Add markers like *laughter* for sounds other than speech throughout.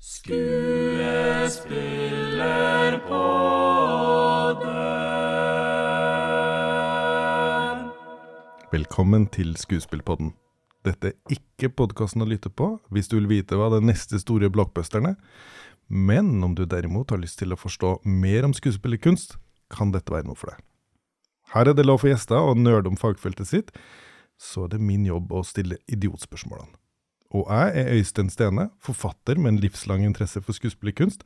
Skuespillerpodden. Velkommen til Skuespillpodden. Dette er ikke podkasten å lytte på hvis du vil vite hva den neste store blockbusterne men om du derimot har lyst til å forstå mer om skuespillerkunst, kan dette være noe for deg. Her er det lov for gjester å nerde om fagfeltet sitt, så er det min jobb å stille idiotspørsmålene. Og jeg er Øystein Stene, forfatter med en livslang interesse for skuespillerkunst,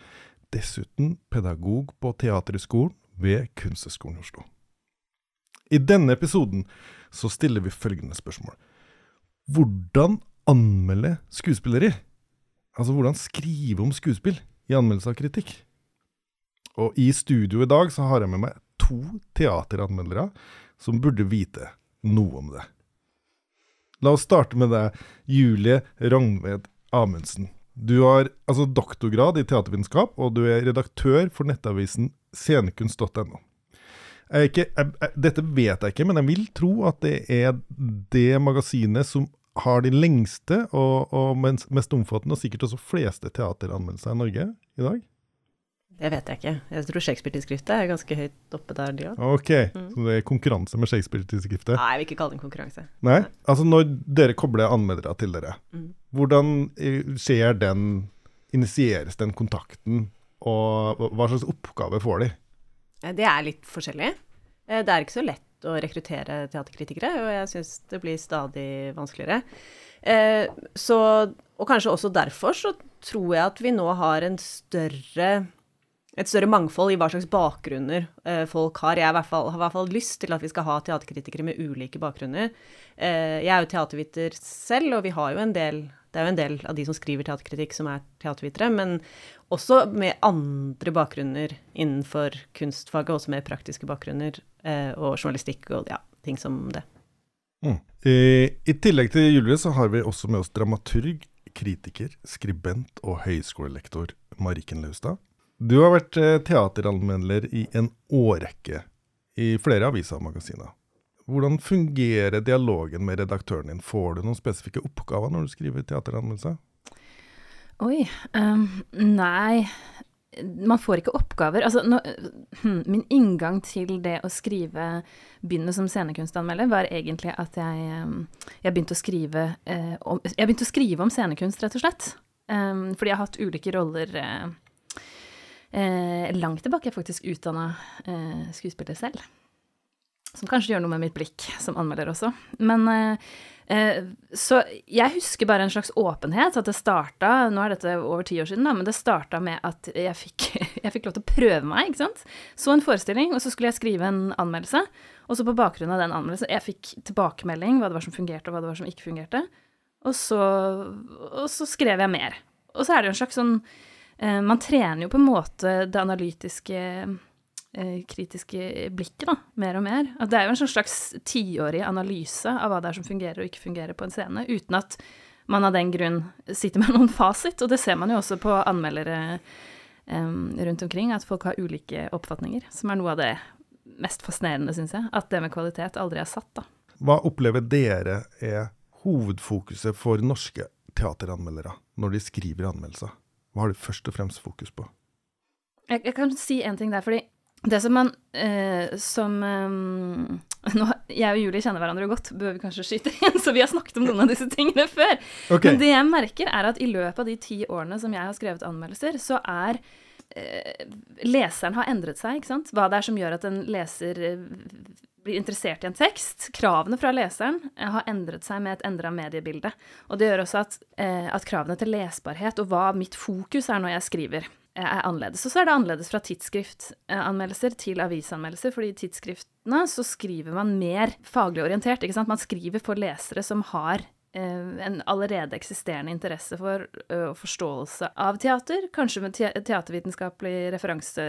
dessuten pedagog på Teaterhøgskolen ved Kunsthøgskolen i Oslo. I denne episoden så stiller vi følgende spørsmål. Hvordan anmelde skuespilleri? Altså hvordan skrive om skuespill i anmeldelse av kritikk? Og i studio i dag så har jeg med meg to teateranmeldere som burde vite noe om det. La oss starte med deg, Julie Ragnved Amundsen. Du har altså doktorgrad i teatervitenskap, og du er redaktør for nettavisen scenekunst.no. Dette vet jeg ikke, men jeg vil tro at det er det magasinet som har de lengste og, og mest omfattende, og sikkert også fleste teateranmeldelser i Norge i dag? Det vet jeg ikke. Jeg tror Shakespeare-tidsskriftet er ganske høyt oppe der, de også. Ok, mm. så det er konkurranse med Shakespeare-tidsskriftet? Nei, jeg vil ikke kalle det en konkurranse. Nei? Altså når dere kobler anmeldere til dere, mm. hvordan eh, skjer den Initieres den kontakten, og hva slags oppgave får de? Det er litt forskjellig. Eh, det er ikke så lett å rekruttere teaterkritikere, og jeg syns det blir stadig vanskeligere. Eh, så, og kanskje også derfor så tror jeg at vi nå har en større et større mangfold i hva slags bakgrunner eh, folk har. Jeg har i hvert fall lyst til at vi skal ha teaterkritikere med ulike bakgrunner. Eh, jeg er jo teaterviter selv, og vi har jo en del det er jo en del av de som skriver teaterkritikk, som er teatervitere, men også med andre bakgrunner innenfor kunstfaget, også med praktiske bakgrunner, eh, og journalistikk og ja, ting som det. Mm. I, tillegg til Julie så har vi også med oss dramaturg, kritiker, skribent og høyskolelektor Mariken Laustad. Du har vært eh, teateranmelder i en årrekke i flere aviser og magasiner. Hvordan fungerer dialogen med redaktøren din? Får du noen spesifikke oppgaver når du skriver teateranmeldelser? Oi. Um, nei. Man får ikke oppgaver. Altså, nå, hm, min inngang til det å skrive, begynne som scenekunstanmelder, var egentlig at jeg, jeg, begynte, å skrive, eh, om, jeg begynte å skrive om scenekunst, rett og slett. Um, fordi jeg har hatt ulike roller uh, eh, langt tilbake er faktisk utdanna eh, skuespiller selv. Som kanskje gjør noe med mitt blikk som anmelder også. Men eh, eh, Så jeg husker bare en slags åpenhet. At det starta Nå er dette over ti år siden, da, men det starta med at jeg fikk, *laughs* jeg fikk lov til å prøve meg, ikke sant. Så en forestilling, og så skulle jeg skrive en anmeldelse. Og så på bakgrunn av den anmeldelsen Jeg fikk tilbakemelding hva det var som fungerte, og hva det var som ikke fungerte. Og så, og så skrev jeg mer. Og så er det jo en slags sånn man trener jo på en måte det analytiske, eh, kritiske blikket, da, mer og mer. At det er jo en sånn slags tiårig analyse av hva det er som fungerer og ikke fungerer på en scene, uten at man av den grunn sitter med *laughs* noen fasit. Og det ser man jo også på anmeldere um, rundt omkring, at folk har ulike oppfatninger, som er noe av det mest fascinerende, syns jeg. At det med kvalitet aldri er satt, da. Hva opplever dere er hovedfokuset for norske teateranmeldere når de skriver anmeldelser? Hva har du først og fremst fokus på? Jeg, jeg kan si en ting der, fordi det som man eh, som eh, *laughs* nå, Jeg og Julie kjenner hverandre godt, bør vi kanskje skyte inn, så vi har snakket om noen av disse tingene før. Okay. Men det jeg merker, er at i løpet av de ti årene som jeg har skrevet anmeldelser, så er Leseren har endret seg, ikke sant. Hva det er som gjør at en leser eh, blir interessert i en tekst. Kravene fra leseren eh, har endret seg med et endra mediebilde. Og det gjør også at, eh, at, kravene til lesbarhet og hva mitt fokus er når jeg skriver, eh, er annerledes. Og så er det annerledes fra tidsskriftanmeldelser til avisanmeldelser, fordi i tidsskriftene så skriver man mer faglig orientert. ikke sant? Man skriver for lesere som har en allerede eksisterende interesse for og forståelse av teater, kanskje med teatervitenskapelig referanse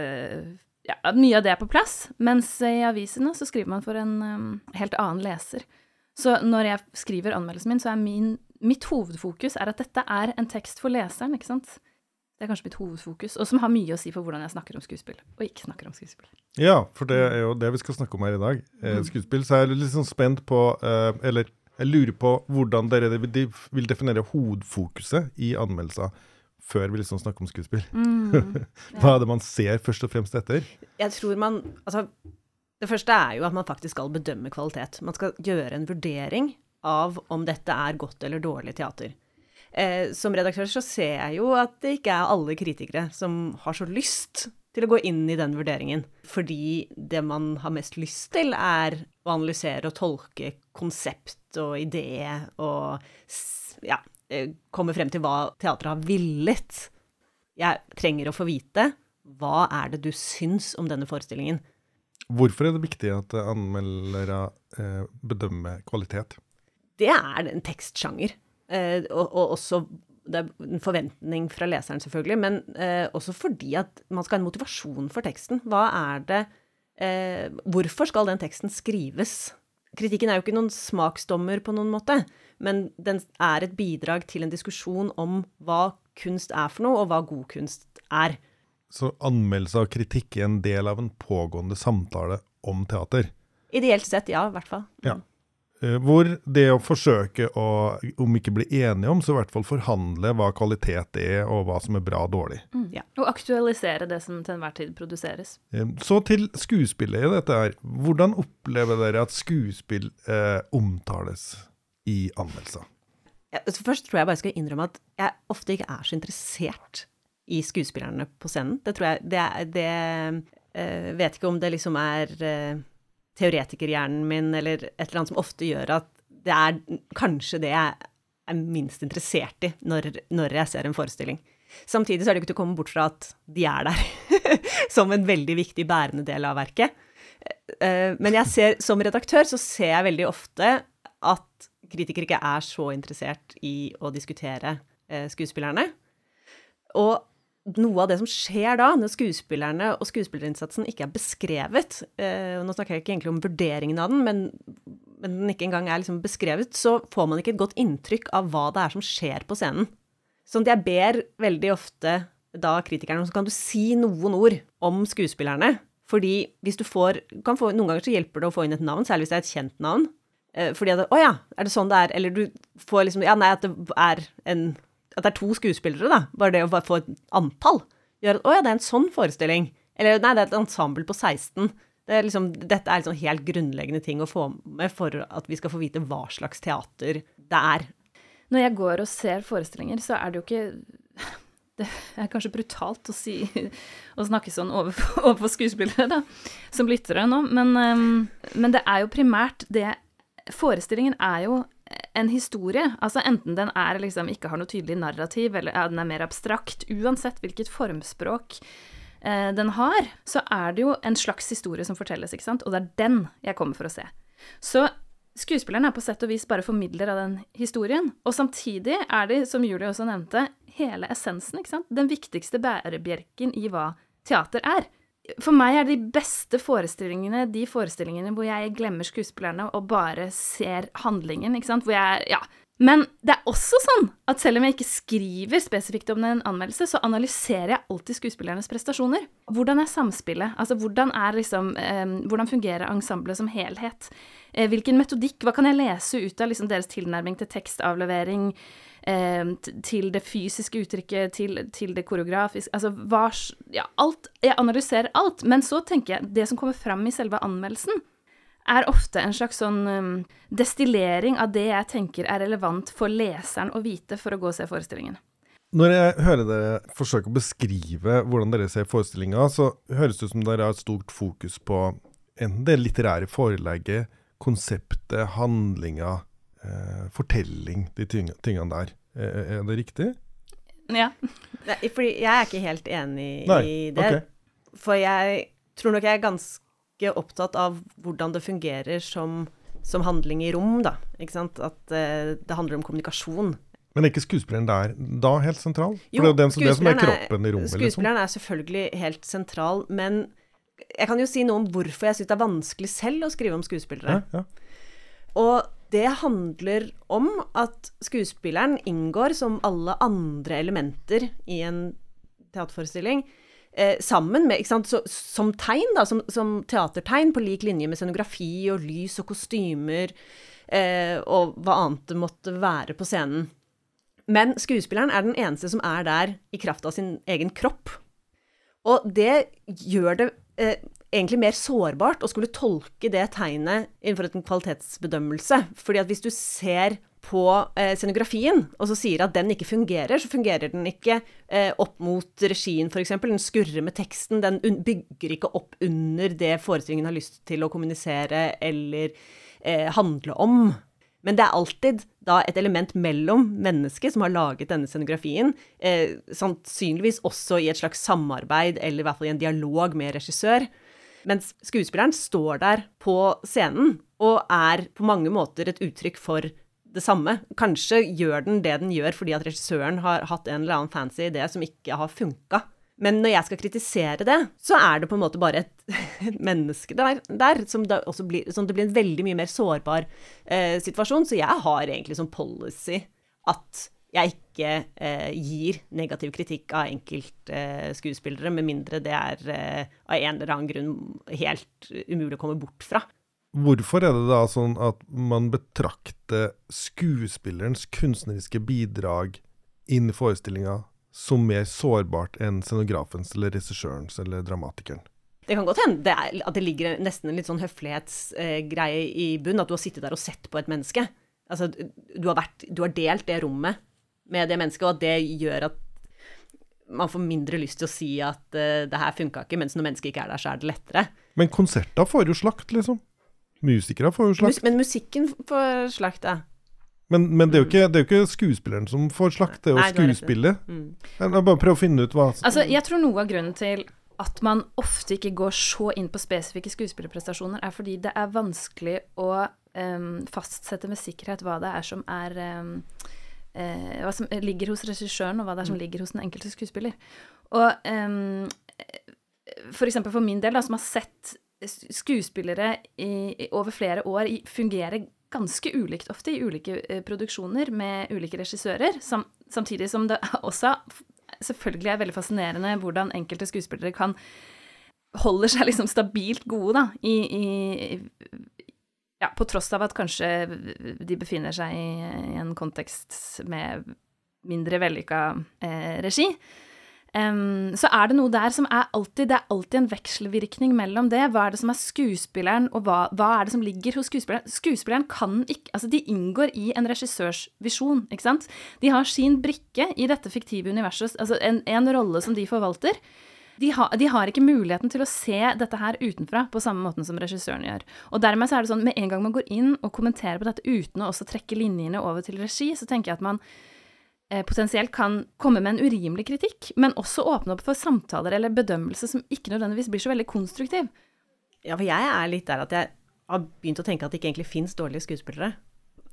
ja, mye av det er på plass. Mens i avisene så skriver man for en um, helt annen leser. Så når jeg skriver anmeldelsen min, så er min, mitt hovedfokus er at dette er en tekst for leseren, ikke sant. Det er kanskje mitt hovedfokus, og som har mye å si for hvordan jeg snakker om skuespill, og ikke snakker om skuespill. Ja, for det er jo det vi skal snakke om her i dag. Eh, mm. skuespill. Så jeg er litt sånn spent på, eh, eller jeg lurer på hvordan dere vil definere hovedfokuset i anmeldelser før vi liksom snakker om skuespill. Mm. *laughs* Hva er det man ser først og fremst etter? Jeg tror man Altså, det første er jo at man faktisk skal bedømme kvalitet. Man skal gjøre en vurdering av om dette er godt eller dårlig teater. Eh, som redaktør så ser jeg jo at det ikke er alle kritikere som har så lyst til å gå inn i den vurderingen. Fordi det man har mest lyst til, er å analysere og tolke konsept og idé og ja, eh, komme frem til hva teatret har villet. Jeg trenger å få vite hva er det du syns om denne forestillingen. Hvorfor er det viktig at anmeldere eh, bedømmer kvalitet? Det er en tekstsjanger. Eh, og også det er en forventning fra leseren, selvfølgelig, men eh, også fordi at man skal ha en motivasjon for teksten. Hva er det eh, Hvorfor skal den teksten skrives? Kritikken er jo ikke noen smaksdommer på noen måte, men den er et bidrag til en diskusjon om hva kunst er for noe, og hva god kunst er. Så anmeldelse av kritikk er en del av en pågående samtale om teater. Ideelt sett, ja, i hvert fall. Ja. Eh, Hvor det å forsøke å, om ikke bli enige om, så i hvert fall forhandle hva kvalitet er, og hva som er bra og dårlig. Ja. Og aktualisere det som til enhver tid produseres. Eh, Så til skuespillet i dette her. Hvordan opplever dere at skuespill eh, omtales i anmeldelser? Ja, altså Først tror jeg bare skal innrømme at jeg ofte ikke er så interessert i skuespillerne på scenen. Det tror jeg Det, det eh, Vet ikke om det liksom er eh, teoretikerhjernen min eller et eller annet som ofte gjør at det er kanskje det jeg er minst interessert i når, når jeg ser en forestilling. Samtidig så er det ikke til å komme bort fra at de er der *laughs* som en veldig viktig bærende del av verket. Eh, Men jeg ser, som redaktør så ser jeg veldig ofte at kritikere ikke er så interessert i å diskutere eh, skuespillerne. Og noe av det som skjer da, når skuespillerne og skuespillerinnsatsen ikke er beskrevet, eh, nå snakker jeg ikke egentlig om vurderingen av den, men, men den ikke engang er liksom beskrevet, så får man ikke et godt inntrykk av hva det er som skjer på scenen. Sånn jeg ber veldig ofte da kritikerne om så kan du si noen ord om skuespillerne. Fordi hvis du får, få Noen ganger så hjelper det å få inn et navn, særlig hvis det er et kjent navn. Eh, fordi at Å ja, er det sånn det er? Eller du får liksom Ja, nei, at det er en At det er to skuespillere, da. Bare det å få et antall gjør at Å ja, det er en sånn forestilling. Eller nei, det er et ensemble på 16. Det er liksom, dette er liksom helt grunnleggende ting å få med for at vi skal få vite hva slags teater det er. Når jeg går og ser forestillinger, så er det jo ikke *laughs* Det er kanskje brutalt å si å snakke sånn overfor, *laughs* overfor skuespillere, da, som lyttere nå, men, ehm, men det er jo primært det Forestillingen er jo en historie. Altså enten den er liksom ikke har noe tydelig narrativ, eller ja, den er mer abstrakt. Uansett hvilket formspråk eh, den har, så er det jo en slags historie som fortelles, ikke sant? Og det er den jeg kommer for å se. Så skuespilleren er på sett og vis bare formidler av den historien. Og samtidig er de, som Julie også nevnte, hele essensen, ikke sant? Den viktigste bærebjelken i hva teater er. For meg er de beste forestillingene de forestillingene hvor jeg glemmer skuespillerne og bare ser handlingen, ikke sant. Hvor jeg Ja. Men det er også sånn at selv om jeg ikke skriver spesifikt om en anmeldelse, så analyserer jeg alltid skuespillernes prestasjoner. Hvordan er samspillet? Altså hvordan er liksom eh, Hvordan fungerer ensemblet som helhet? Eh, hvilken metodikk? Hva kan jeg lese ut av liksom deres tilnærming til tekstavlevering? Eh, t- til det fysiske uttrykket, til, til det koreografiske Altså hva Ja, alt. Jeg analyserer alt. Men så tenker jeg det som kommer fram i selve anmeldelsen, er ofte en slags sånn um, destillering av det jeg tenker er relevant for leseren å vite for å gå og se forestillingen. Når jeg hører dere forsøke å beskrive hvordan dere ser forestillinga, så høres det ut som dere har et stort fokus på enten det litterære forelegget, konseptet, handlinga, fortelling, de ting, tingene der. Er, er det riktig? Ja. Nei, fordi jeg er ikke helt enig Nei, i det. ok. For jeg tror nok jeg er ganske opptatt av hvordan det fungerer som, som handling i rom, da. Ikke sant? At eh, det handler om kommunikasjon. Men er ikke skuespilleren der da helt sentral? For Jo, det er den det som er skuespilleren er- kroppen i rommet, liksom. Er selvfølgelig helt sentral, men jeg kan jo si noe om hvorfor jeg syns det er vanskelig selv å skrive om skuespillere. Ja, ja. Og det handler om at skuespilleren inngår som alle andre elementer i en teaterforestilling. Eh, sammen med, så, som tegn, da, som, som teatertegn, på lik linje med scenografi og lys og kostymer, eh, og hva annet det måtte være på scenen. Men skuespilleren er den eneste som er der i kraft av sin egen kropp. Og det gjør det eh, egentlig mer sårbart å skulle tolke det tegnet innenfor en kvalitetsbedømmelse. Fordi at hvis du ser på eh, scenografien, og så sier at den ikke fungerer, så fungerer den ikke eh, opp mot regien, f.eks. Den skurrer med teksten. Den bygger ikke opp under det forestillingen har lyst til å kommunisere eller eh, handle om. Men det er alltid da et element mellom mennesket som har laget denne scenografien, eh, sannsynligvis også i et slags samarbeid eller i hvert fall i en dialog med regissør. Mens skuespilleren står der på scenen og er på mange måter et uttrykk for det samme. Kanskje gjør den det den gjør fordi at regissøren har hatt en eller annen fancy idé som ikke har funka. Men når jeg skal kritisere det, så er det på en måte bare et, *laughs* et menneske der, der som, det blir, som, det blir, en veldig mye mer sårbar eh, situasjon. Så jeg har egentlig som policy at jeg ikke eh, gir negativ kritikk av enkeltskuespillere, eh, med mindre det er eh, av en eller annen grunn helt umulig å komme bort fra. Hvorfor er det da sånn at man betrakter skuespillerens kunstneriske bidrag inn i forestillinga som mer sårbart enn scenografens eller regissørens eller dramatikeren? Det kan godt hende det at det ligger nesten en litt sånn høflighetsgreie i bunn, at du har sittet der og sett på et menneske. Altså, du har, vært, du har delt det rommet med det mennesket, og at det gjør at man får mindre lyst til å si at uh, det her funka ikke, mens når mennesket ikke er der, så er det lettere. Men konserter får jo slakt, liksom. Musikere får jo slakt. Mus men musikken får slakt, ja. Men, men det, er ikke, det, er jo ikke, skuespilleren som får slakt, det er jo skuespillet. Mm. Jeg bare prøv å finne ut hva Altså, jeg tror noe av grunnen til at man ofte ikke går så inn på spesifikke skuespillerprestasjoner, er fordi det er vanskelig å um, fastsette med sikkerhet hva det er som er um, uh, Hva som ligger hos regissøren, og hva det er som mm. ligger hos den enkelte skuespiller. Og um, for eksempel for min del, da, som har sett skuespillere i, i, over flere år fungere ganske ulikt ofte i ulike eh, produksjoner med ulike regissører, sam, samtidig som det *laughs* også selvfølgelig er veldig fascinerende hvordan enkelte skuespillere kan holder seg liksom stabilt gode, da, i, i, ja, på tross av at kanskje de befinner seg i, en kontekst med mindre vellykka eh, regi. Um, så er det noe der som er alltid Det er alltid en vekselvirkning mellom det. Hva er det som er skuespilleren, og hva, hva er det som ligger hos skuespilleren? Skuespilleren kan ikke Altså, de inngår i en regissørs visjon, ikke sant? De har sin brikke i dette fiktive universet, altså en, en rolle som de forvalter. De, ha, de, har ikke muligheten til å se dette her utenfra på samme måten som regissøren gjør. Og dermed så er det sånn, med en gang man går inn og kommenterer på dette uten å også trekke linjene over til regi, så tenker jeg at man Eh, potensielt kan komme med en urimelig kritikk, men også åpne opp for samtaler eller bedømmelse som ikke nødvendigvis blir så veldig konstruktiv. Ja, for jeg er litt der at jeg har begynt å tenke at det ikke egentlig fins dårlige skuespillere.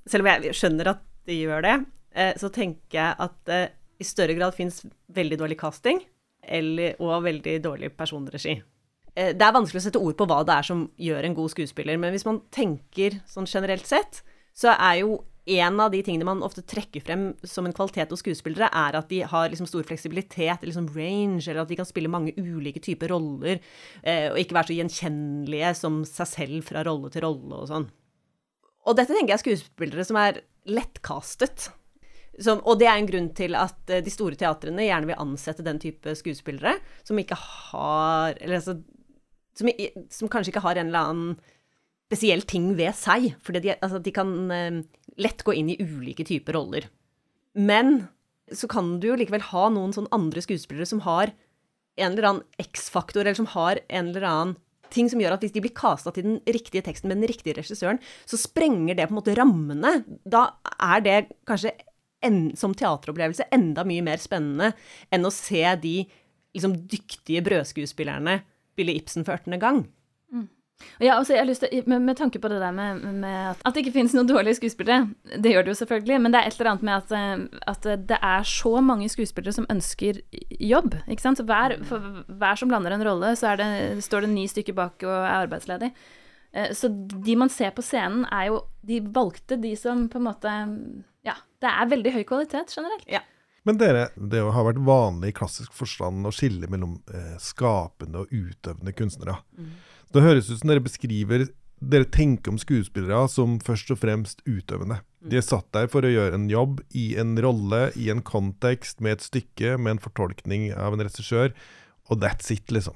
Selv om jeg skjønner at de gjør det, eh, så tenker jeg at det i større grad fins veldig dårlig casting eller, og veldig dårlig personregi. Eh, det er vanskelig å sette ord på hva det er som gjør en god skuespiller, men hvis man tenker sånn generelt sett, så er jo en av de tingene man ofte trekker frem som en kvalitet hos skuespillere, er at de har liksom stor fleksibilitet, liksom range, eller at de kan spille mange ulike typer roller, eh, og ikke være så gjenkjennelige som seg selv fra rolle til rolle og sånn. Og dette tenker jeg er skuespillere som er lettkastet. Som, og det er en grunn til at eh, de store teatrene gjerne vil ansette den type skuespillere som ikke har Eller altså som, som kanskje ikke har en eller annen spesiell ting ved seg. For de, altså, de kan eh, lett gå inn i ulike typer roller. Men så kan du jo likevel ha noen sånn andre skuespillere som har en eller annen X-faktor, eller som har en eller annen ting som gjør at hvis de blir kasta til den riktige teksten med den riktige regissøren, så sprenger det på en måte rammene. Da er det kanskje en, som teateropplevelse enda mye mer spennende enn å se de liksom dyktige brødskuespillerne spille Ibsen for ørtende gang. Ja, altså jeg har lyst til, med, med tanke på det der med, med at, at, det ikke finnes noen dårlige skuespillere, det gjør det jo selvfølgelig, men det er et eller annet med at, eh, at det er så mange skuespillere som ønsker jobb. ikke sant? Så hver, for hver som lander en rolle, så det, står det ni stykker bak og er arbeidsledig. Eh, så de man ser på scenen, er jo De valgte de som på en måte Ja, det er veldig høy kvalitet generelt. Ja. Men dere, det har vært vanlig i klassisk forstand å skille mellom eh, skapende og utøvende kunstnere. Mm. Det høres ut som dere beskriver dere tenker om skuespillere som først og fremst utøvende. De er satt der for å gjøre en jobb i en rolle, i en kontekst, med et stykke, med en fortolkning av en regissør, og that's it, liksom.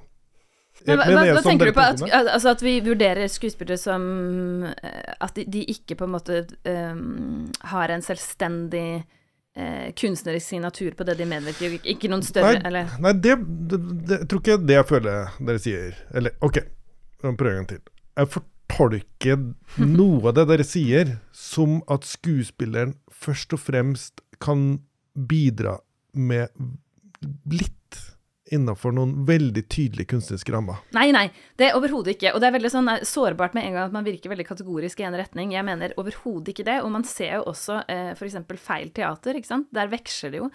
Men, hva, hva, tenker du på? At, altså at vi vurderer skuespillere som eh, At de, de ikke på en måte um, har en selvstendig uh, kunstnerisk signatur på det de medvirker i, ikke- noen større Nei, eller Nei, det, det, det jeg tror ikke det jeg føler dere sier. Eller OK, jeg en gang til. Jeg fortolker *laughs* noe av det dere sier, som at skuespilleren først og fremst kan bidra med litt innafor noen veldig tydelige kunstneriske rammer. Nei, nei, det er overhodet ikke. Og det er veldig sånn eh, sårbart med en gang at man virker veldig kategorisk i en retning. Jeg mener overhodet ikke det. Og man ser jo også eh, f.eks. feil teater, ikke sant. Der veksler det jo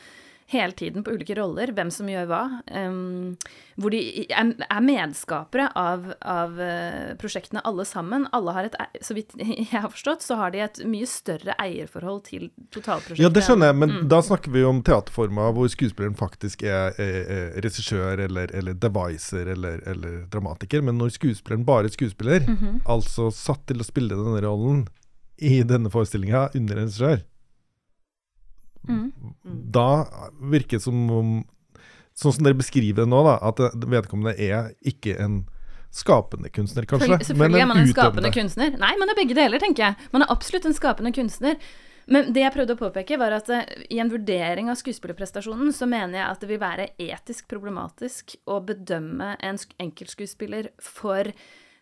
hele tiden på ulike roller, hvem som gjør hva. Um, hvor de er, er medskapere av, av eh, prosjektene alle sammen. Alle har et, så vidt *laughs* jeg har forstått, så har de et mye større eierforhold til totalprosjektet. Ja, det skjønner jeg, men Mm. da snakker vi om teaterformer hvor skuespilleren faktisk er, er, er regissør eller, eller deviser eller, eller dramatiker. Men når skuespilleren bare er skuespiller, Mhm. altså satt til å spille denne rollen i denne forestillinga under en regissør, Mm. da virker det som om Sånn som dere beskriver det nå, da, at vedkommende er ikke en skapende kunstner, kanskje, Selvfølgelig, selvfølgelig er man en skapende kunstner. Nei, man er begge deler, tenker jeg. Man er absolutt en skapende kunstner. Men det jeg prøvde å påpeke, var at eh, i en vurdering av skuespillerprestasjonen, så mener jeg at det vil være etisk problematisk å bedømme en sk- enkeltskuespiller for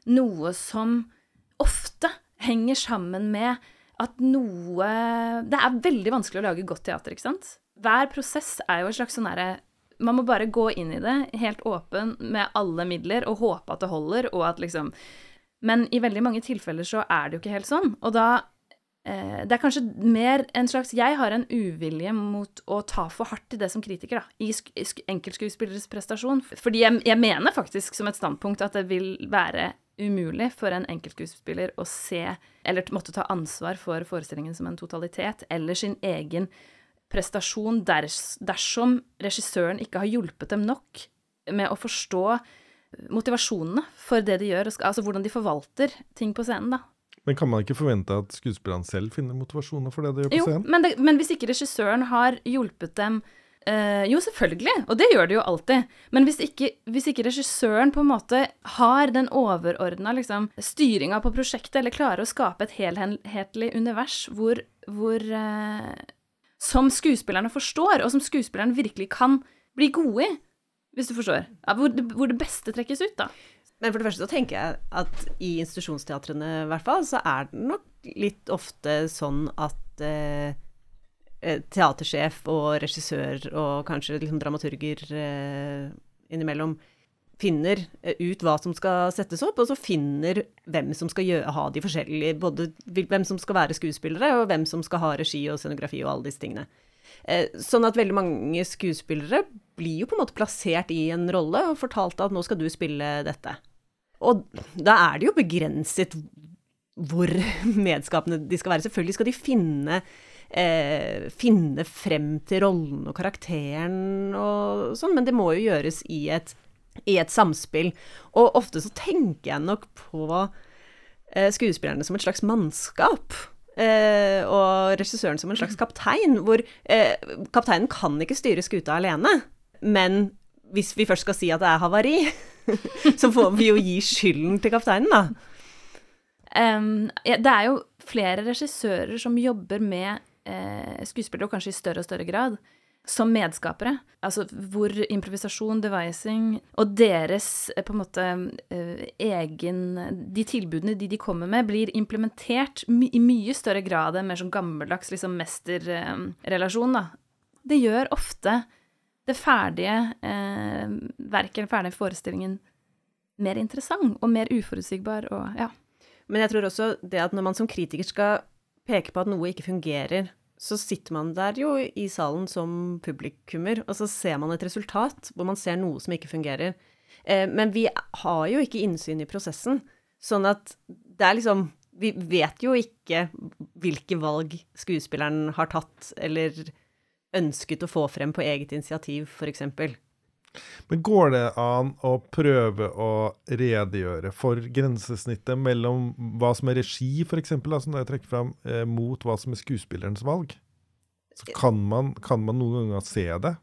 noe som ofte henger sammen med at noe Det er veldig vanskelig å lage godt teater, ikke sant? Hver prosess er jo en slags sånn herre man må bare gå inn i det helt åpen med alle midler og håpe at det holder, og at liksom Men i veldig mange tilfeller så er det jo ikke helt sånn. Og da eh, Det er kanskje mer en slags Jeg har en uvilje mot å ta for hardt i det som kritiker, da, i sk enkeltskuespilleres prestasjon. Fordi jeg, jeg mener faktisk som et standpunkt at det vil være umulig for en enkeltskuespiller å se, eller måtte ta ansvar for forestillingen som en totalitet, eller sin egen prestasjon ders, dersom regissøren ikke har hjulpet dem nok med å forstå motivasjonene for det de gjør, altså hvordan de forvalter ting på scenen, da. Men kan man ikke forvente at skuespillerne selv finner motivasjoner for det de gjør på Jo, scenen? men, men hvis ikke regissøren har hjulpet dem eh, Jo, selvfølgelig, og det gjør det jo alltid. Men hvis ikke, hvis ikke regissøren på en måte har den overordna liksom, styringa på prosjektet, eller klarer å skape et helhetlig univers hvor, hvor eh, Som skuespillerne forstår, og som skuespillerne virkelig kan bli gode i, hvis du forstår. Ja, hvor, hvor det beste trekkes ut, da. Men for det første så tenker jeg at i institusjonsteatrene i hvert fall, så er det nok litt ofte sånn at eh, teatersjef og regissør og kanskje liksom dramaturger eh, innimellom finner eh, ut hva som skal settes opp, og så finner hvem som skal gjøre, ha de forskjellige Både hvem som skal være skuespillere, og hvem som skal ha regi og scenografi og alle disse tingene. Eh, Sånn at veldig mange skuespillere blir jo på en måte plassert i en rolle og fortalt at nå skal du spille dette. Og da er det jo begrenset hvor *laughs* medskapende de skal være. Selvfølgelig skal de finne, eh, finne frem til rollen og karakteren og sånn, men det må jo gjøres i et, i et samspill. Og ofte så tenker jeg nok på eh, skuespillerne som et slags mannskap. Eh, og regissøren som en slags kaptein, hvor eh, kapteinen kan ikke styre skuta alene. Men hvis vi først skal si at det er havari, *laughs* så får vi jo gi skylden til kapteinen, da. Um, ja, det er jo flere regissører som jobber med eh, skuespillere, og kanskje i større og større grad, som medskapere. Altså hvor improvisasjon, devising og deres eh, på en måte eh, egen De tilbudene de de kommer med, blir implementert my i mye større grad enn mer sånn gammeldags liksom mesterrelasjon, da. Det gjør ofte det ferdige eh, verket, den ferdige forestillingen, mer interessant og mer uforutsigbar og ja. Men jeg tror også det at når man som kritiker skal peke på at noe ikke fungerer, så sitter man der jo i salen som publikummer, og så ser man et resultat hvor man ser noe som ikke fungerer. Eh, men vi har jo ikke innsyn i prosessen, sånn at det er liksom Vi vet jo ikke hvilke valg skuespilleren har tatt, eller ønsket å få frem på eget initiativ, f.eks. Men går det an å prøve å redegjøre for grensesnittet mellom hva som er regi, f.eks., som jeg trekker fram, eh, mot hva som er skuespillerens valg? Så kan man, kan man noen ganger se det?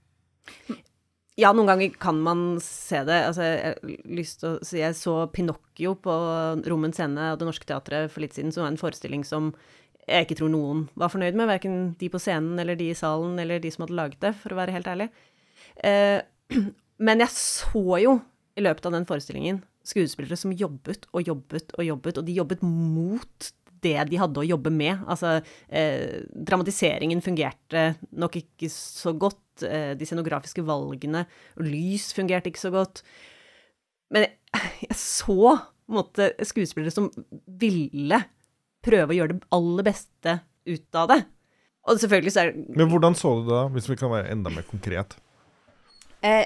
Ja, noen ganger kan man se det. Altså, jeg, har lyst til å si, jeg så Pinocchio på Rommen scene av Det Norske Teatret for litt siden, som var en forestilling som jeg ikke tror noen var fornøyd med. Verken de på scenen eller de i salen eller de som hadde laget det, for å være helt ærlig. Eh, *clears throat* men jeg så jo i løpet av den forestillingen skuespillere som jobbet og jobbet og jobbet, og de jobbet mot det de hadde å jobbe med. Altså, eh, dramatiseringen fungerte nok ikke så godt. Eh, de scenografiske valgene og lys fungerte ikke så godt. Men jeg, jeg så måte skuespillere som ville prøve å gjøre det aller beste ut av det. Og selvfølgelig så er det Men hvordan så du det da, hvis vi kan være enda mer konkret? Eh,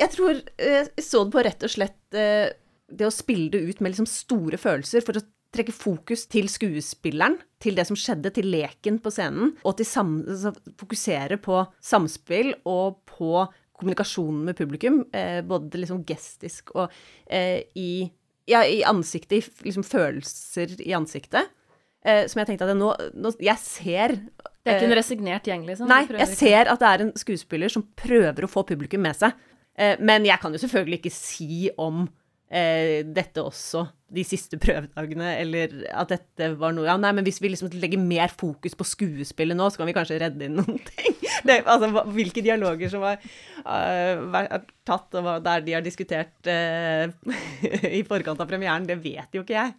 jeg tror eh, jeg så det på rett og slett eh, det å spille det ut med liksom store følelser for å trekke fokus til skuespilleren, til det som skjedde, til leken på scenen, og til altså, fokusere på samspill og på kommunikasjonen med publikum, både liksom gestisk og i, ja, i ansiktet, i liksom følelser i ansiktet. Som jeg tenkte at jeg nå, nå Jeg ser Det er ikke en resignert gjeng, liksom? Nei, jeg ser at det er en skuespiller som prøver å få publikum med seg. Eh, men jeg kan jo selvfølgelig ikke si om eh, dette også de siste prøvedagene, eller at dette var noe Ja, nei, men hvis vi liksom legger mer fokus på skuespillet nå, så kan vi kanskje redde inn noen ting. *laughs* Det, altså, hvilke dialoger som har eh, vært tatt, og der de har diskutert uh, *laughs* i forkant av premieren, det vet jo ikke jeg.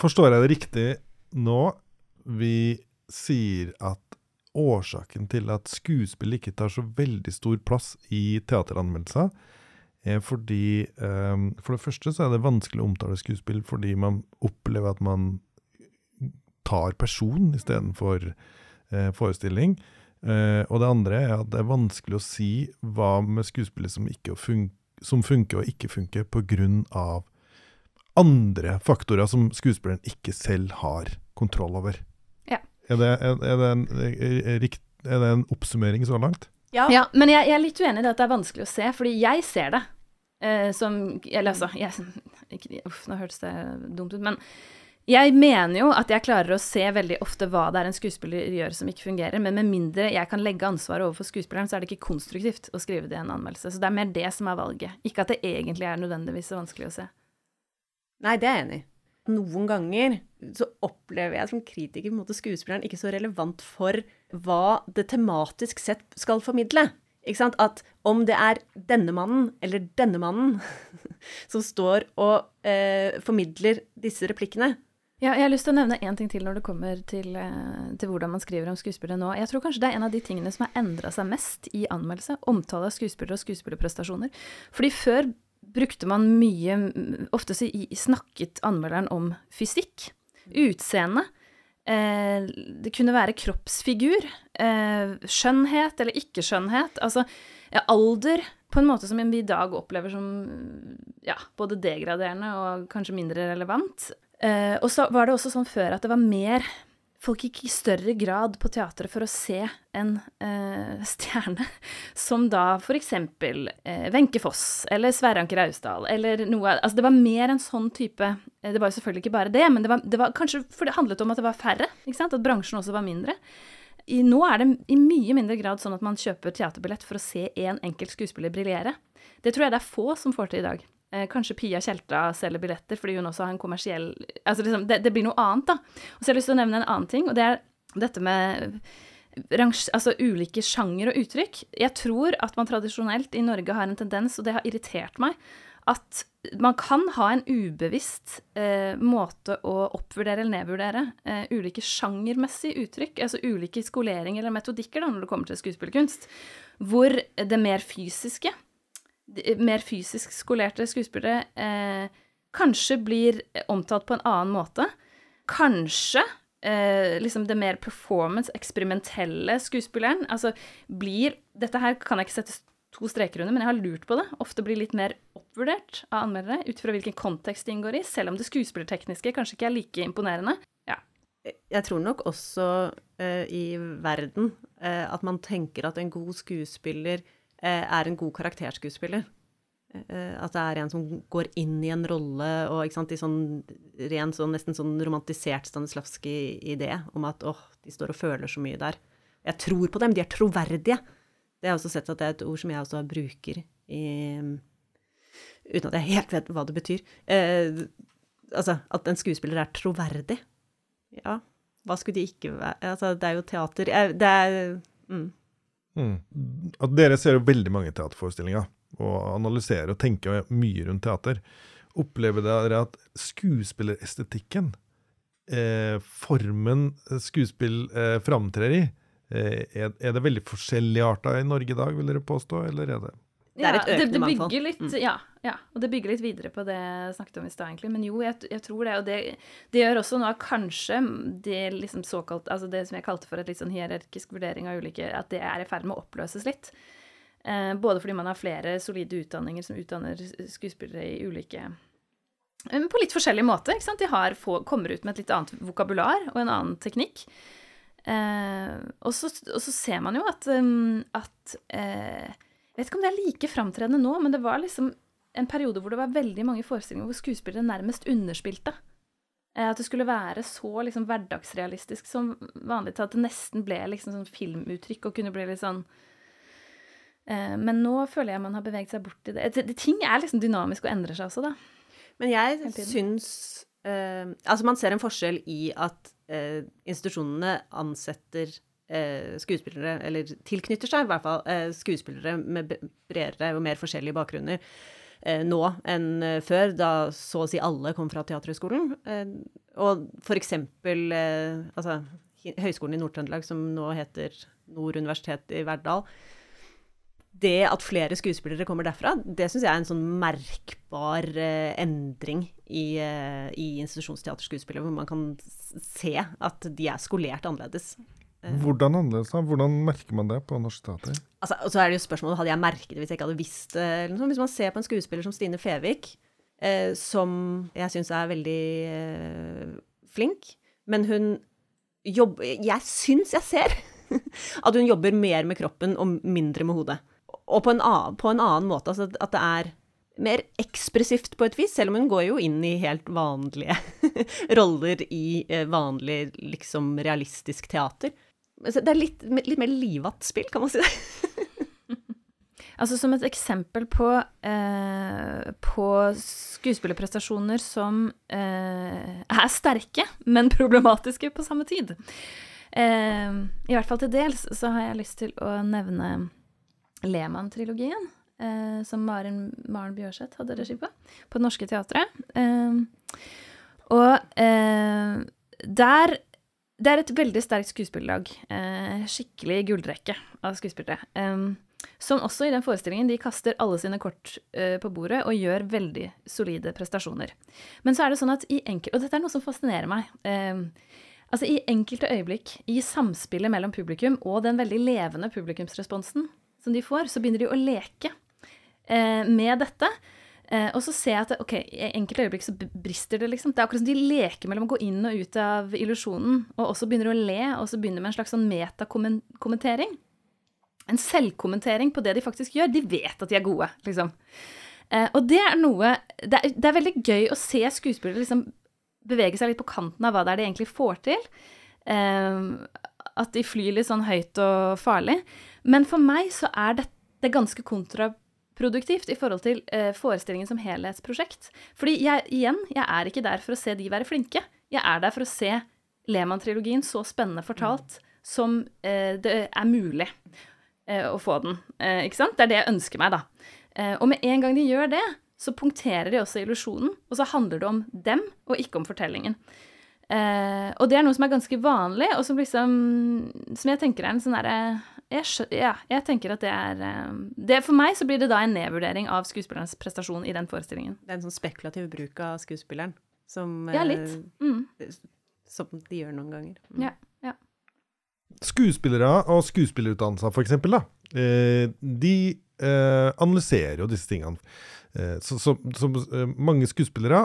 Forstår jeg det riktig nå? Vi sier at årsaken til at skuespill ikke tar så veldig stor plass i teateranmeldelser, er fordi um, For det første så er det vanskelig å omtale skuespill fordi man opplever at man tar person istedenfor uh, forestilling. Uh, og det andre er at det er vanskelig å si hva med skuespillet som, fun som funker og ikke funker pga. andre faktorer som skuespilleren ikke selv har kontroll over. Er det, er, er det, en, er, rikt- er det en oppsummering så langt? Ja. Ja, men jeg, jeg er litt uenig i det at det er vanskelig å se, fordi jeg ser det. Eh, som Eller altså jeg, *laughs* ikke, Uff, nå hørtes det dumt ut, men jeg mener jo at jeg klarer å se veldig ofte hva det er en skuespiller gjør som ikke fungerer, men med mindre jeg kan legge ansvaret overfor skuespilleren, så er det ikke konstruktivt å skrive det i en anmeldelse. Så det er mer det som er valget, ikke at det egentlig er nødvendigvis så vanskelig å se. Nei, det er jeg enig i. Noen ganger så opplever jeg som kritiker måte skuespilleren ikke så relevant for hva det tematisk sett skal formidle. At om det er denne mannen eller denne mannen *laughs* som står og eh, formidler disse replikkene Ja, jeg har lyst til å nevne én ting til når det kommer til, eh, til hvordan man skriver om skuespillere nå. Jeg tror kanskje det er en av de tingene som har endra seg mest i anmeldelse. Omtale av skuespillere og skuespillerprestasjoner. Fordi før brukte man mye Ofte så snakket anmelderen om fysikk, utseende. Eh, det kunne være kroppsfigur, eh, skjønnhet eller ikke-skjønnhet. Altså ja, alder, på en måte som vi i dag opplever som ja, både degraderende og kanskje mindre relevant. Eh, og så var det også sånn før at det var mer Folk gikk i større grad på teatret for å se en eh, *laughs* stjerne, som da for eksempel eh, Foss eller Sverre Anker Austdal eller noe Altså det var mer en sånn type eh, Det var jo selvfølgelig ikke bare det, men det var, det var kanskje For det handlet om at det var færre, ikke sant? At bransjen også var mindre. I, nå er det i mye mindre grad sånn at man kjøper teaterbillett for å se én enkelt skuespiller briljere. Det tror jeg det er få som får til i dag. Eh, kanskje Pia Tjelta selger billetter fordi hun også har en kommersiell Altså liksom, det, det blir noe annet, da. Og så har jeg lyst til å nevne en annen ting, og det er dette med altså ulike sjanger og uttrykk. Jeg tror at man tradisjonelt i Norge har en tendens, og det har irritert meg, at man kan ha en ubevisst eh, måte å oppvurdere eller nedvurdere eh, ulike sjangermessige uttrykk, altså ulike skoleringer eller metodikker da, når det kommer til skuespillerkunst, hvor det mer fysiske, mer fysisk skolerte skuespillere eh, kanskje blir omtalt på en annen måte. Kanskje eh, liksom det mer performance, eksperimentelle skuespilleren, altså blir Dette her kan jeg ikke sette to streker under, men jeg har lurt på det. Ofte blir litt mer oppvurdert av anmeldere ut fra hvilken kontekst de inngår i, selv om det skuespillertekniske kanskje ikke er like imponerende. Ja. Jeg tror nok også eh, i verden eh, at man tenker at en god skuespiller eh, er en god karakterskuespiller. Eh, at det er en som går inn i en rolle, og ikke sant, i sånn ren, sånn, nesten sånn romantisert Stanislavskij-idé om at åh, de står og føler så mye der. Jeg tror på dem, de er troverdige. Det har jeg også sett at det er et ord som jeg også bruker i Uten at jeg helt vet hva det betyr. Eh, altså, at en skuespiller er troverdig. Ja, hva skulle de ikke være Altså, det er jo teater Det er mm. Mm. At dere ser jo veldig mange teaterforestillinger og analyserer og tenker mye rundt teater. Opplever dere at skuespillerestetikken, eh, formen skuespill eh, framtrer i, eh, er, er, det veldig forskjelligarta i Norge i dag, vil dere påstå, eller er det det er et økende mangfold. Ja, mm. ja, ja, og det bygger litt videre på det jeg snakket om i stad, egentlig. Men jo, jeg, jeg, tror det. Og det, det gjør også noe av kanskje det liksom såkalt Altså det som jeg kalte for et litt sånn hierarkisk vurdering av ulike At det er i ferd med å oppløses litt. Eh, både fordi man har flere solide utdanninger som utdanner skuespillere i ulike eh, På litt forskjellig måte. ikke sant? De har få, kommer ut med et litt annet vokabular og en annen teknikk. Eh, og, så, og, så, ser man jo at, um, at eh, vet ikke om det er like framtredende nå, men det var liksom en periode hvor det var veldig mange forestillinger hvor skuespillere nærmest underspilte. Eh, at det skulle være så liksom, hverdagsrealistisk som vanlig til at det nesten ble liksom, sånn filmuttrykk og kunne bli litt sånn Eh, men nå føler jeg man har beveget seg bort i det. Ting er liksom dynamisk og endrer seg også, da. Men jeg syns uh, Altså, man ser en forskjell i at uh, institusjonene ansetter skuespillere, eller tilknytter seg i hvert fall, skuespillere med bredere og mer forskjellige bakgrunner nå enn før, da så å si alle kom fra Teaterhøgskolen. og for eksempel altså, Høgskolen i Nord-Trøndelag, som nå heter Nord universitet i Verdal, det at flere skuespillere kommer derfra, det syns jeg er en sånn merkbar endring i, i institusjonsteaterskuespillet, hvor man kan se at de er skolert annerledes. Uh, Hvordan annerledes? da? Hvordan merker man det på norsk teater? Altså, og så er det jo spørsmålet, Hadde jeg merket det hvis jeg ikke hadde visst det? Liksom. Hvis man ser på en skuespiller som Stine Fevik, som jeg syns er veldig flink, men hun jobber Jeg syns jeg ser *laughs* at hun jobber mer med kroppen og mindre med hodet og på en, annen, på en annen måte. Altså at det er mer ekspressivt på et vis, selv om hun går jo inn i helt vanlige *laughs* roller i eh, vanlig, liksom realistisk teater. Det er litt, litt mer livatt spill, kan man si det. *laughs* altså som et eksempel på, eh, på skuespillerprestasjoner som eh, er sterke, men problematiske på samme tid. Eh, I hvert fall til dels så har jeg lyst til å nevne Lehmann-trilogien, eh, som Maren, Maren Bjørseth hadde regi på, på Det Norske Teatret. Eh, og eh, der Det er et veldig sterkt skuespillerlag. Eh, skikkelig gullrekke av skuespillere. Eh, som også i den forestillingen de kaster alle sine kort eh, på bordet og gjør veldig solide prestasjoner. Men så er det sånn at i enkel, Og dette er noe som fascinerer meg. Altså I enkelte øyeblikk i samspillet mellom publikum og den veldig levende publikumsresponsen, som de får, så begynner de å leke eh, med dette. Eh, og så ser jeg at ok, i enkelte øyeblikk så brister det, liksom. Det er akkurat som de leker mellom å gå inn og ut av illusjonen, og også begynner å le, og så begynner med en slags sånn metakommentering. En selvkommentering på det de faktisk gjør. De vet at de er gode, liksom. Eh, og det er noe det er, det er, veldig gøy å se skuespillere liksom bevege seg litt på kanten av hva det er de egentlig får til. Eh, at de flyr litt sånn høyt og farlig. Men for meg så er dette ganske kontraproduktivt i forhold til eh, forestillingen som helhetsprosjekt. Fordi jeg, igjen, jeg er ikke der for å se de være flinke. Jeg er der for å se Lehmann-trilogien så spennende fortalt som eh, det er mulig eh, å få den. Ikke sant? Det er det jeg ønsker meg, da. Eh, og med en gang de gjør det, så punkterer de også illusjonen, og så handler det om dem og ikke om fortellingen. Eh, og det er noe som er ganske vanlig, og som liksom Som jeg tenker er en sånn derre Ja, jeg tenker at det er eh, det, For meg så blir det da en nedvurdering av skuespillerens prestasjon i den forestillingen. Det er en sånn spekulativ bruk av skuespilleren som Ja, litt. Eh, mm. Som de gjør noen ganger. Mm. Ja, ja. Skuespillere og skuespillerutdannelser, for eksempel, da, eh, de eh, analyserer jo disse tingene. Eh, så, så, så, mange skuespillere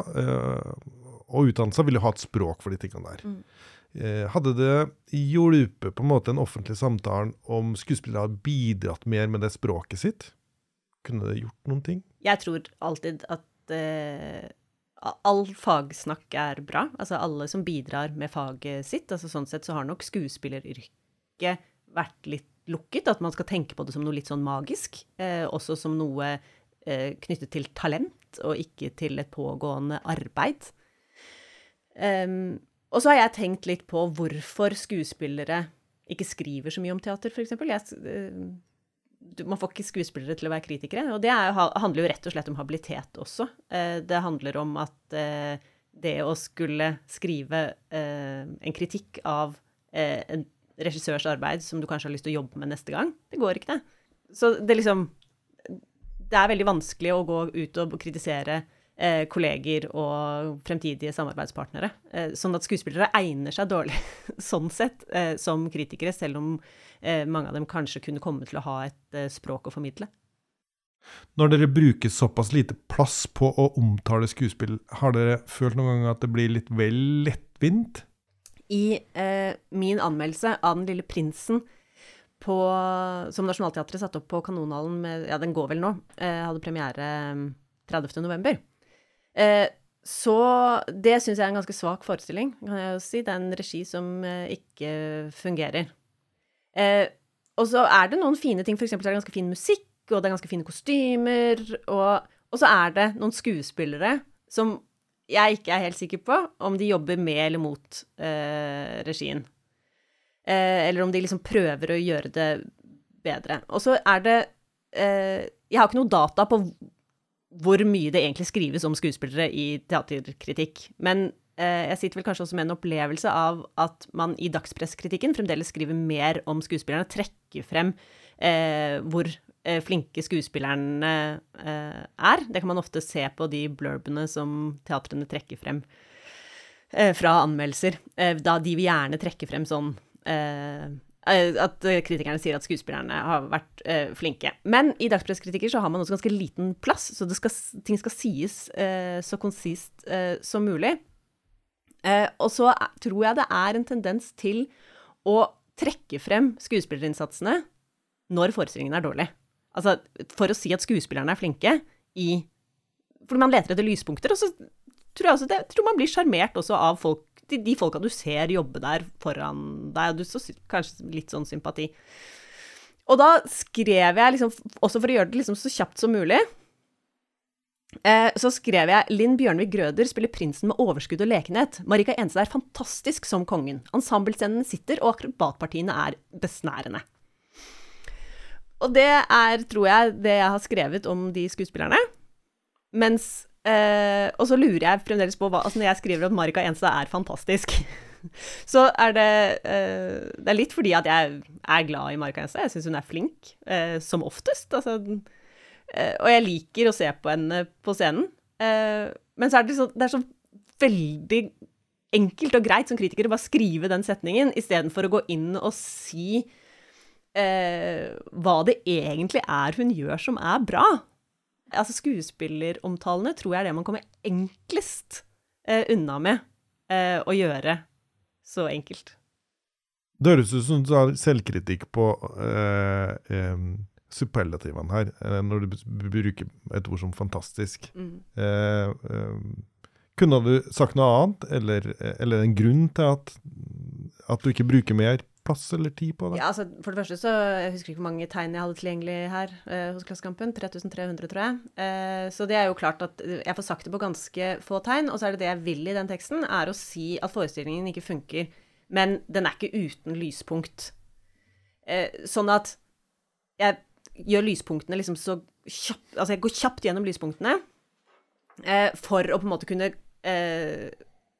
og utdannelser vil jo ha et språk for de tingene der. Mm. Eh, hadde det hjulpet på en måte den offentlige samtalen om skuespillere hadde bidratt mer med det språket sitt? Kunne det gjort noen ting? Jeg tror alltid at uh, all fagsnakk er bra. Altså alle som bidrar med faget sitt. altså Sånn sett så har nok skuespilleryrket vært litt lukket. At man skal tenke på det som noe litt sånn magisk. Uh, også som noe uh, knyttet til talent, og ikke til et pågående arbeid. Um, og så har jeg tenkt litt på hvorfor skuespillere ikke skriver så mye om teater, f.eks. Uh, man får ikke skuespillere til å være kritikere. Og det er, handler jo rett og slett om habilitet også. Eh, det handler om at eh, det å skulle skrive eh, en kritikk av en regissørs arbeid som du kanskje har lyst til å jobbe med neste gang, det går ikke, det. Så det liksom Det er veldig vanskelig å gå ut og kritisere eh, kolleger og fremtidige samarbeidspartnere. Eh, sånn at skuespillere egner seg dårlig *laughs* sånn sett eh, som kritikere, selv om eh, mange av dem kanskje kunne komme til å ha et eh, språk å formidle. Når dere bruker såpass lite plass på å omtale skuespill, har dere følt noen gang at det blir litt vel lettvint? I eh, min anmeldelse av Den lille prinsen på, som Nationaltheatret satte opp på Kanonhallen med Ja, den går vel nå. hadde premiere 30. Eh, så det syns jeg er en ganske svak forestilling, kan jeg jo si. Det er en regi som eh, ikke fungerer. Eh, og så er det noen fine ting, f.eks. er det ganske fin musikk, og det er ganske fine kostymer, og, og så er det noen skuespillere som jeg ikke er helt sikker på om de jobber med eller mot eh, regien. Eh, eller om de liksom prøver å gjøre det bedre. Og så er det eh, Jeg har ikke noe data på hvor mye det egentlig skrives om skuespillere i teaterkritikk. Men eh, jeg sitter vel kanskje også med en opplevelse av at man i dagspresskritikken fremdeles skriver mer om skuespillerne, trekker frem eh, hvor eh, flinke skuespillerne eh, er. Det kan man ofte se på de blurbene som teatrene trekker frem eh, fra anmeldelser. Eh, da de vil gjerne trekke frem sånn at eh, kritikerne sier at skuespillerne har vært uh, flinke. Men i dagspresskritikker så har man også ganske liten plass, så skal, ting skal sies uh, så konsist uh, som mulig. og så tror jeg det er en tendens til å trekke frem skuespillerinnsatsene når forestillingen er dårlig. Altså for å si at skuespillerne er flinke i Fordi man leter etter lyspunkter, og så tror jeg også det, tror man blir sjarmert også av folk de, de folka du ser jobbe der foran deg, og du så kanskje litt sånn sympati. Og da skrev jeg, liksom, også for å gjøre det liksom så kjapt som mulig, eh, så skrev jeg Linn Bjørnvik Grøder spiller prinsen med overskudd og lekenhet. Marika Enstad er fantastisk som kongen. Ensemblescenen sitter, og akrobatpartiene er besnærende. Og det er, tror jeg, det jeg har skrevet om de skuespillerne. Mens Uh, og så lurer jeg fremdeles på hva altså Når jeg skriver at Marika Enstad er fantastisk, *laughs* så er det uh, Det er litt fordi at jeg er glad i Marika Enstad. Jeg syns hun er flink, uh, som oftest. Altså, og jeg liker å se på henne på scenen. men så er det, så, det er så veldig enkelt og greit som kritiker å bare skrive den setningen, istedenfor å gå inn og si hva det egentlig er hun gjør som er bra altså skuespilleromtalene tror jeg er det man kommer enklest eh, unna med eh, å gjøre så enkelt. Det høres ut som du har selvkritikk på eh, eh, superlativene her, eh, når du bruker et ord som 'fantastisk'. Mm. Eh, kunne du sagt noe annet, eller, eller en grunn til at, at du ikke bruker mer plass eller tid på det? Ja, altså, For det første så Jeg husker ikke hvor mange tegn jeg hadde tilgjengelig her eh, hos Klassekampen. 3300, tror jeg. Eh, så det er jo klart at jeg får sagt det på ganske få tegn. Og så er det det jeg vil i den teksten, er å si at forestillingen ikke funker. Men den er ikke uten lyspunkt. Eh, sånn at jeg gjør lyspunktene liksom så kjapt Altså jeg går kjapt gjennom lyspunktene eh, for å på en måte kunne eh,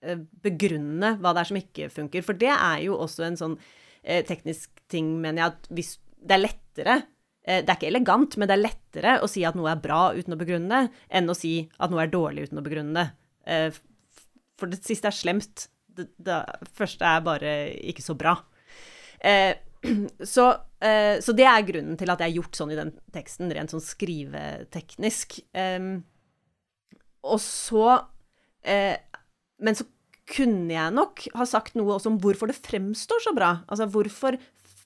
eh, begrunne hva det er som ikke funker. For det er jo også en sånn teknisk ting, mener jeg, at hvis det er lettere eh, Det er ikke elegant, men det er lettere å si at noe er bra uten å begrunne det, enn å si at noe er dårlig uten å begrunne det. Eh, for det siste er slemt. Det, det, første er bare ikke så bra. Eh, *clears throat* så, eh, så, det er grunnen til at jeg har gjort sånn i den teksten, rent sånn skriveteknisk. og så eh, Men så kunne jeg nok ha sagt noe også om hvorfor det fremstår så bra. Altså hvorfor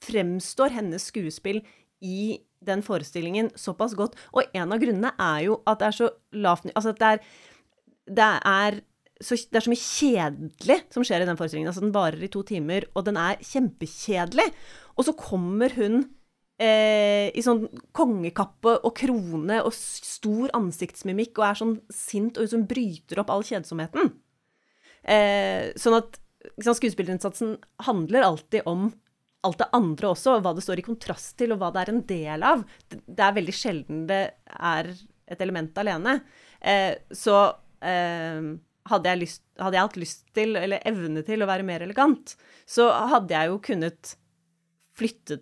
fremstår hennes skuespill i den forestillingen såpass godt. Og en av grunnene er jo at det er så lavt Altså at det er, det er så, det er så mye kjedelig som skjer i den forestillingen. Altså, den varer i to timer, og den er kjempekjedelig. Og så kommer hun eh, i sånn kongekappe og krone og stor ansiktsmimikk og er sånn sint, og hun bryter opp all kjedsomheten. Eh, sånn at liksom, skuespillerinnsatsen handler alltid om alt det andre også, og hva det står i kontrast til, og hva det er en del av. Det er veldig sjelden det er et element alene. Eh, så eh, hadde, jeg lyst, hadde, jeg hatt lyst til, eller evne til, å være mer elegant, så hadde jeg jo kunnet flytte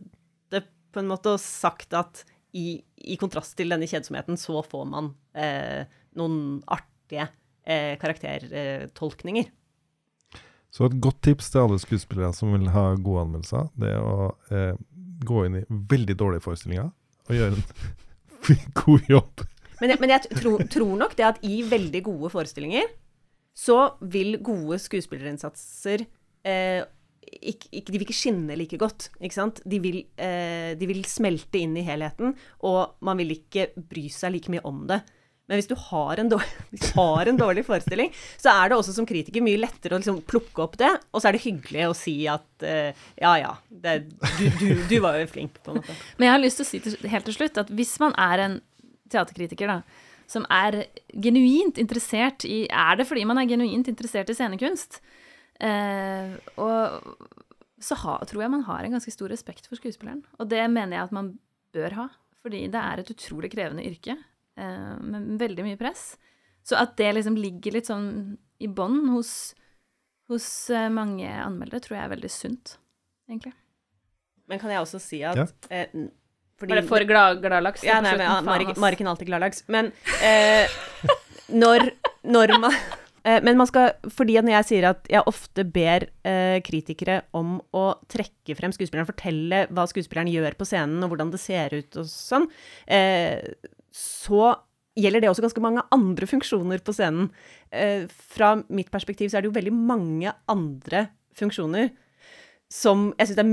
det på en måte og sagt at i, i kontrast til denne kjedsomheten, så får man eh, noen artige eh, karaktertolkninger. Så et godt tips til alle skuespillere som vil ha gode anmeldelser, det er å eh, gå inn i veldig dårlige forestillinger og gjøre en *laughs* god jobb. Men jeg, men jeg tror, tror, nok det at i veldig gode forestillinger så vil gode skuespillerinnsatser eh, ikke, ikke, De vil ikke skinne like godt, ikke sant. De vil, eh, de vil smelte inn i helheten, og man vil ikke bry seg like mye om det. Men hvis du, dårlig, *laughs* hvis du har en dårlig forestilling, så er det også som kritiker mye lettere å liksom plukke opp det, og så er det hyggelig å si at uh, ja ja, det, du, du, du, var jo flink, på en måte. Men jeg har lyst til å si til, helt til slutt at hvis man er en teaterkritiker, da, som er genuint interessert i Er det fordi man er genuint interessert i scenekunst? Uh, og så ha, tror jeg man har en ganske stor respekt for skuespilleren. Og det mener jeg at man bør ha, fordi det er et utrolig krevende yrke. Eh, med veldig mye press. Så at det liksom ligger litt sånn i bånn hos, hos eh, mange anmeldere, tror jeg er veldig sunt, egentlig. Men kan jeg også si at ja. eh, fordi, Var det for glad, gladlaks? Ja, nei, men, ja, Marik, Mariken alltid gladlaks. Men eh, når, når, man *laughs* eh, Men man skal Fordi når jeg sier at jeg ofte ber eh, kritikere om å trekke frem skuespilleren, fortelle hva skuespilleren gjør på scenen, og hvordan det ser ut og sånn, eh, så gjelder det også ganske mange andre funksjoner på scenen. Eh, fra mitt perspektiv så er det jo veldig mange andre funksjoner som jeg syns det,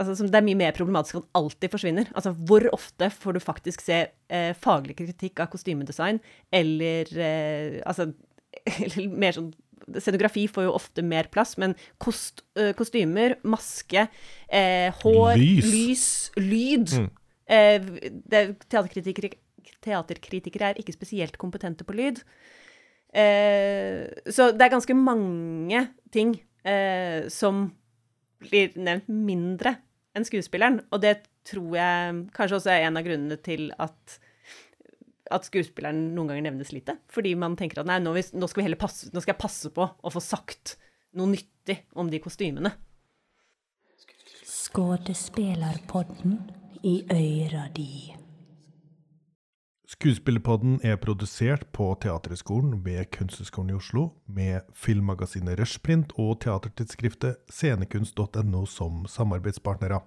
altså, det, er mye mer problematisk at alltid forsvinner. Altså hvor ofte får du faktisk se eh, faglig kritikk av kostymedesign, eller eh, altså *laughs* eller mer sånn Scenografi får jo ofte mer plass, men kost, øh, kostymer, maske, eh, hår, lys, lys lyd mm. eh, Teaterkritikere teaterkritikere er ikke spesielt kompetente på lyd. Eh, så det er ganske mange ting eh, som blir nevnt mindre enn skuespilleren. Og det tror jeg kanskje også er en av grunnene til at, at skuespilleren noen ganger nevnes lite. Fordi man tenker at nei, nå, nå, skal, passe, nå skal jeg passe på å få sagt noe nyttig om de kostymene. Skådespelerpodden i øyra di. Skuespillerpodden er produsert på Teaterhøgskolen ved Kunsthøgskolen i Oslo, med filmmagasinet Rushprint og teatertidsskriftet scenekunst.no som samarbeidspartnere.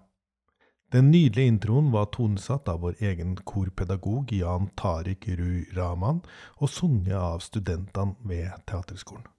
Den nydelige introen var tonesatt av vår egen korpedagog Jan Tariq Ruh Rahman, og sunget av studentene ved Teaterhøgskolen.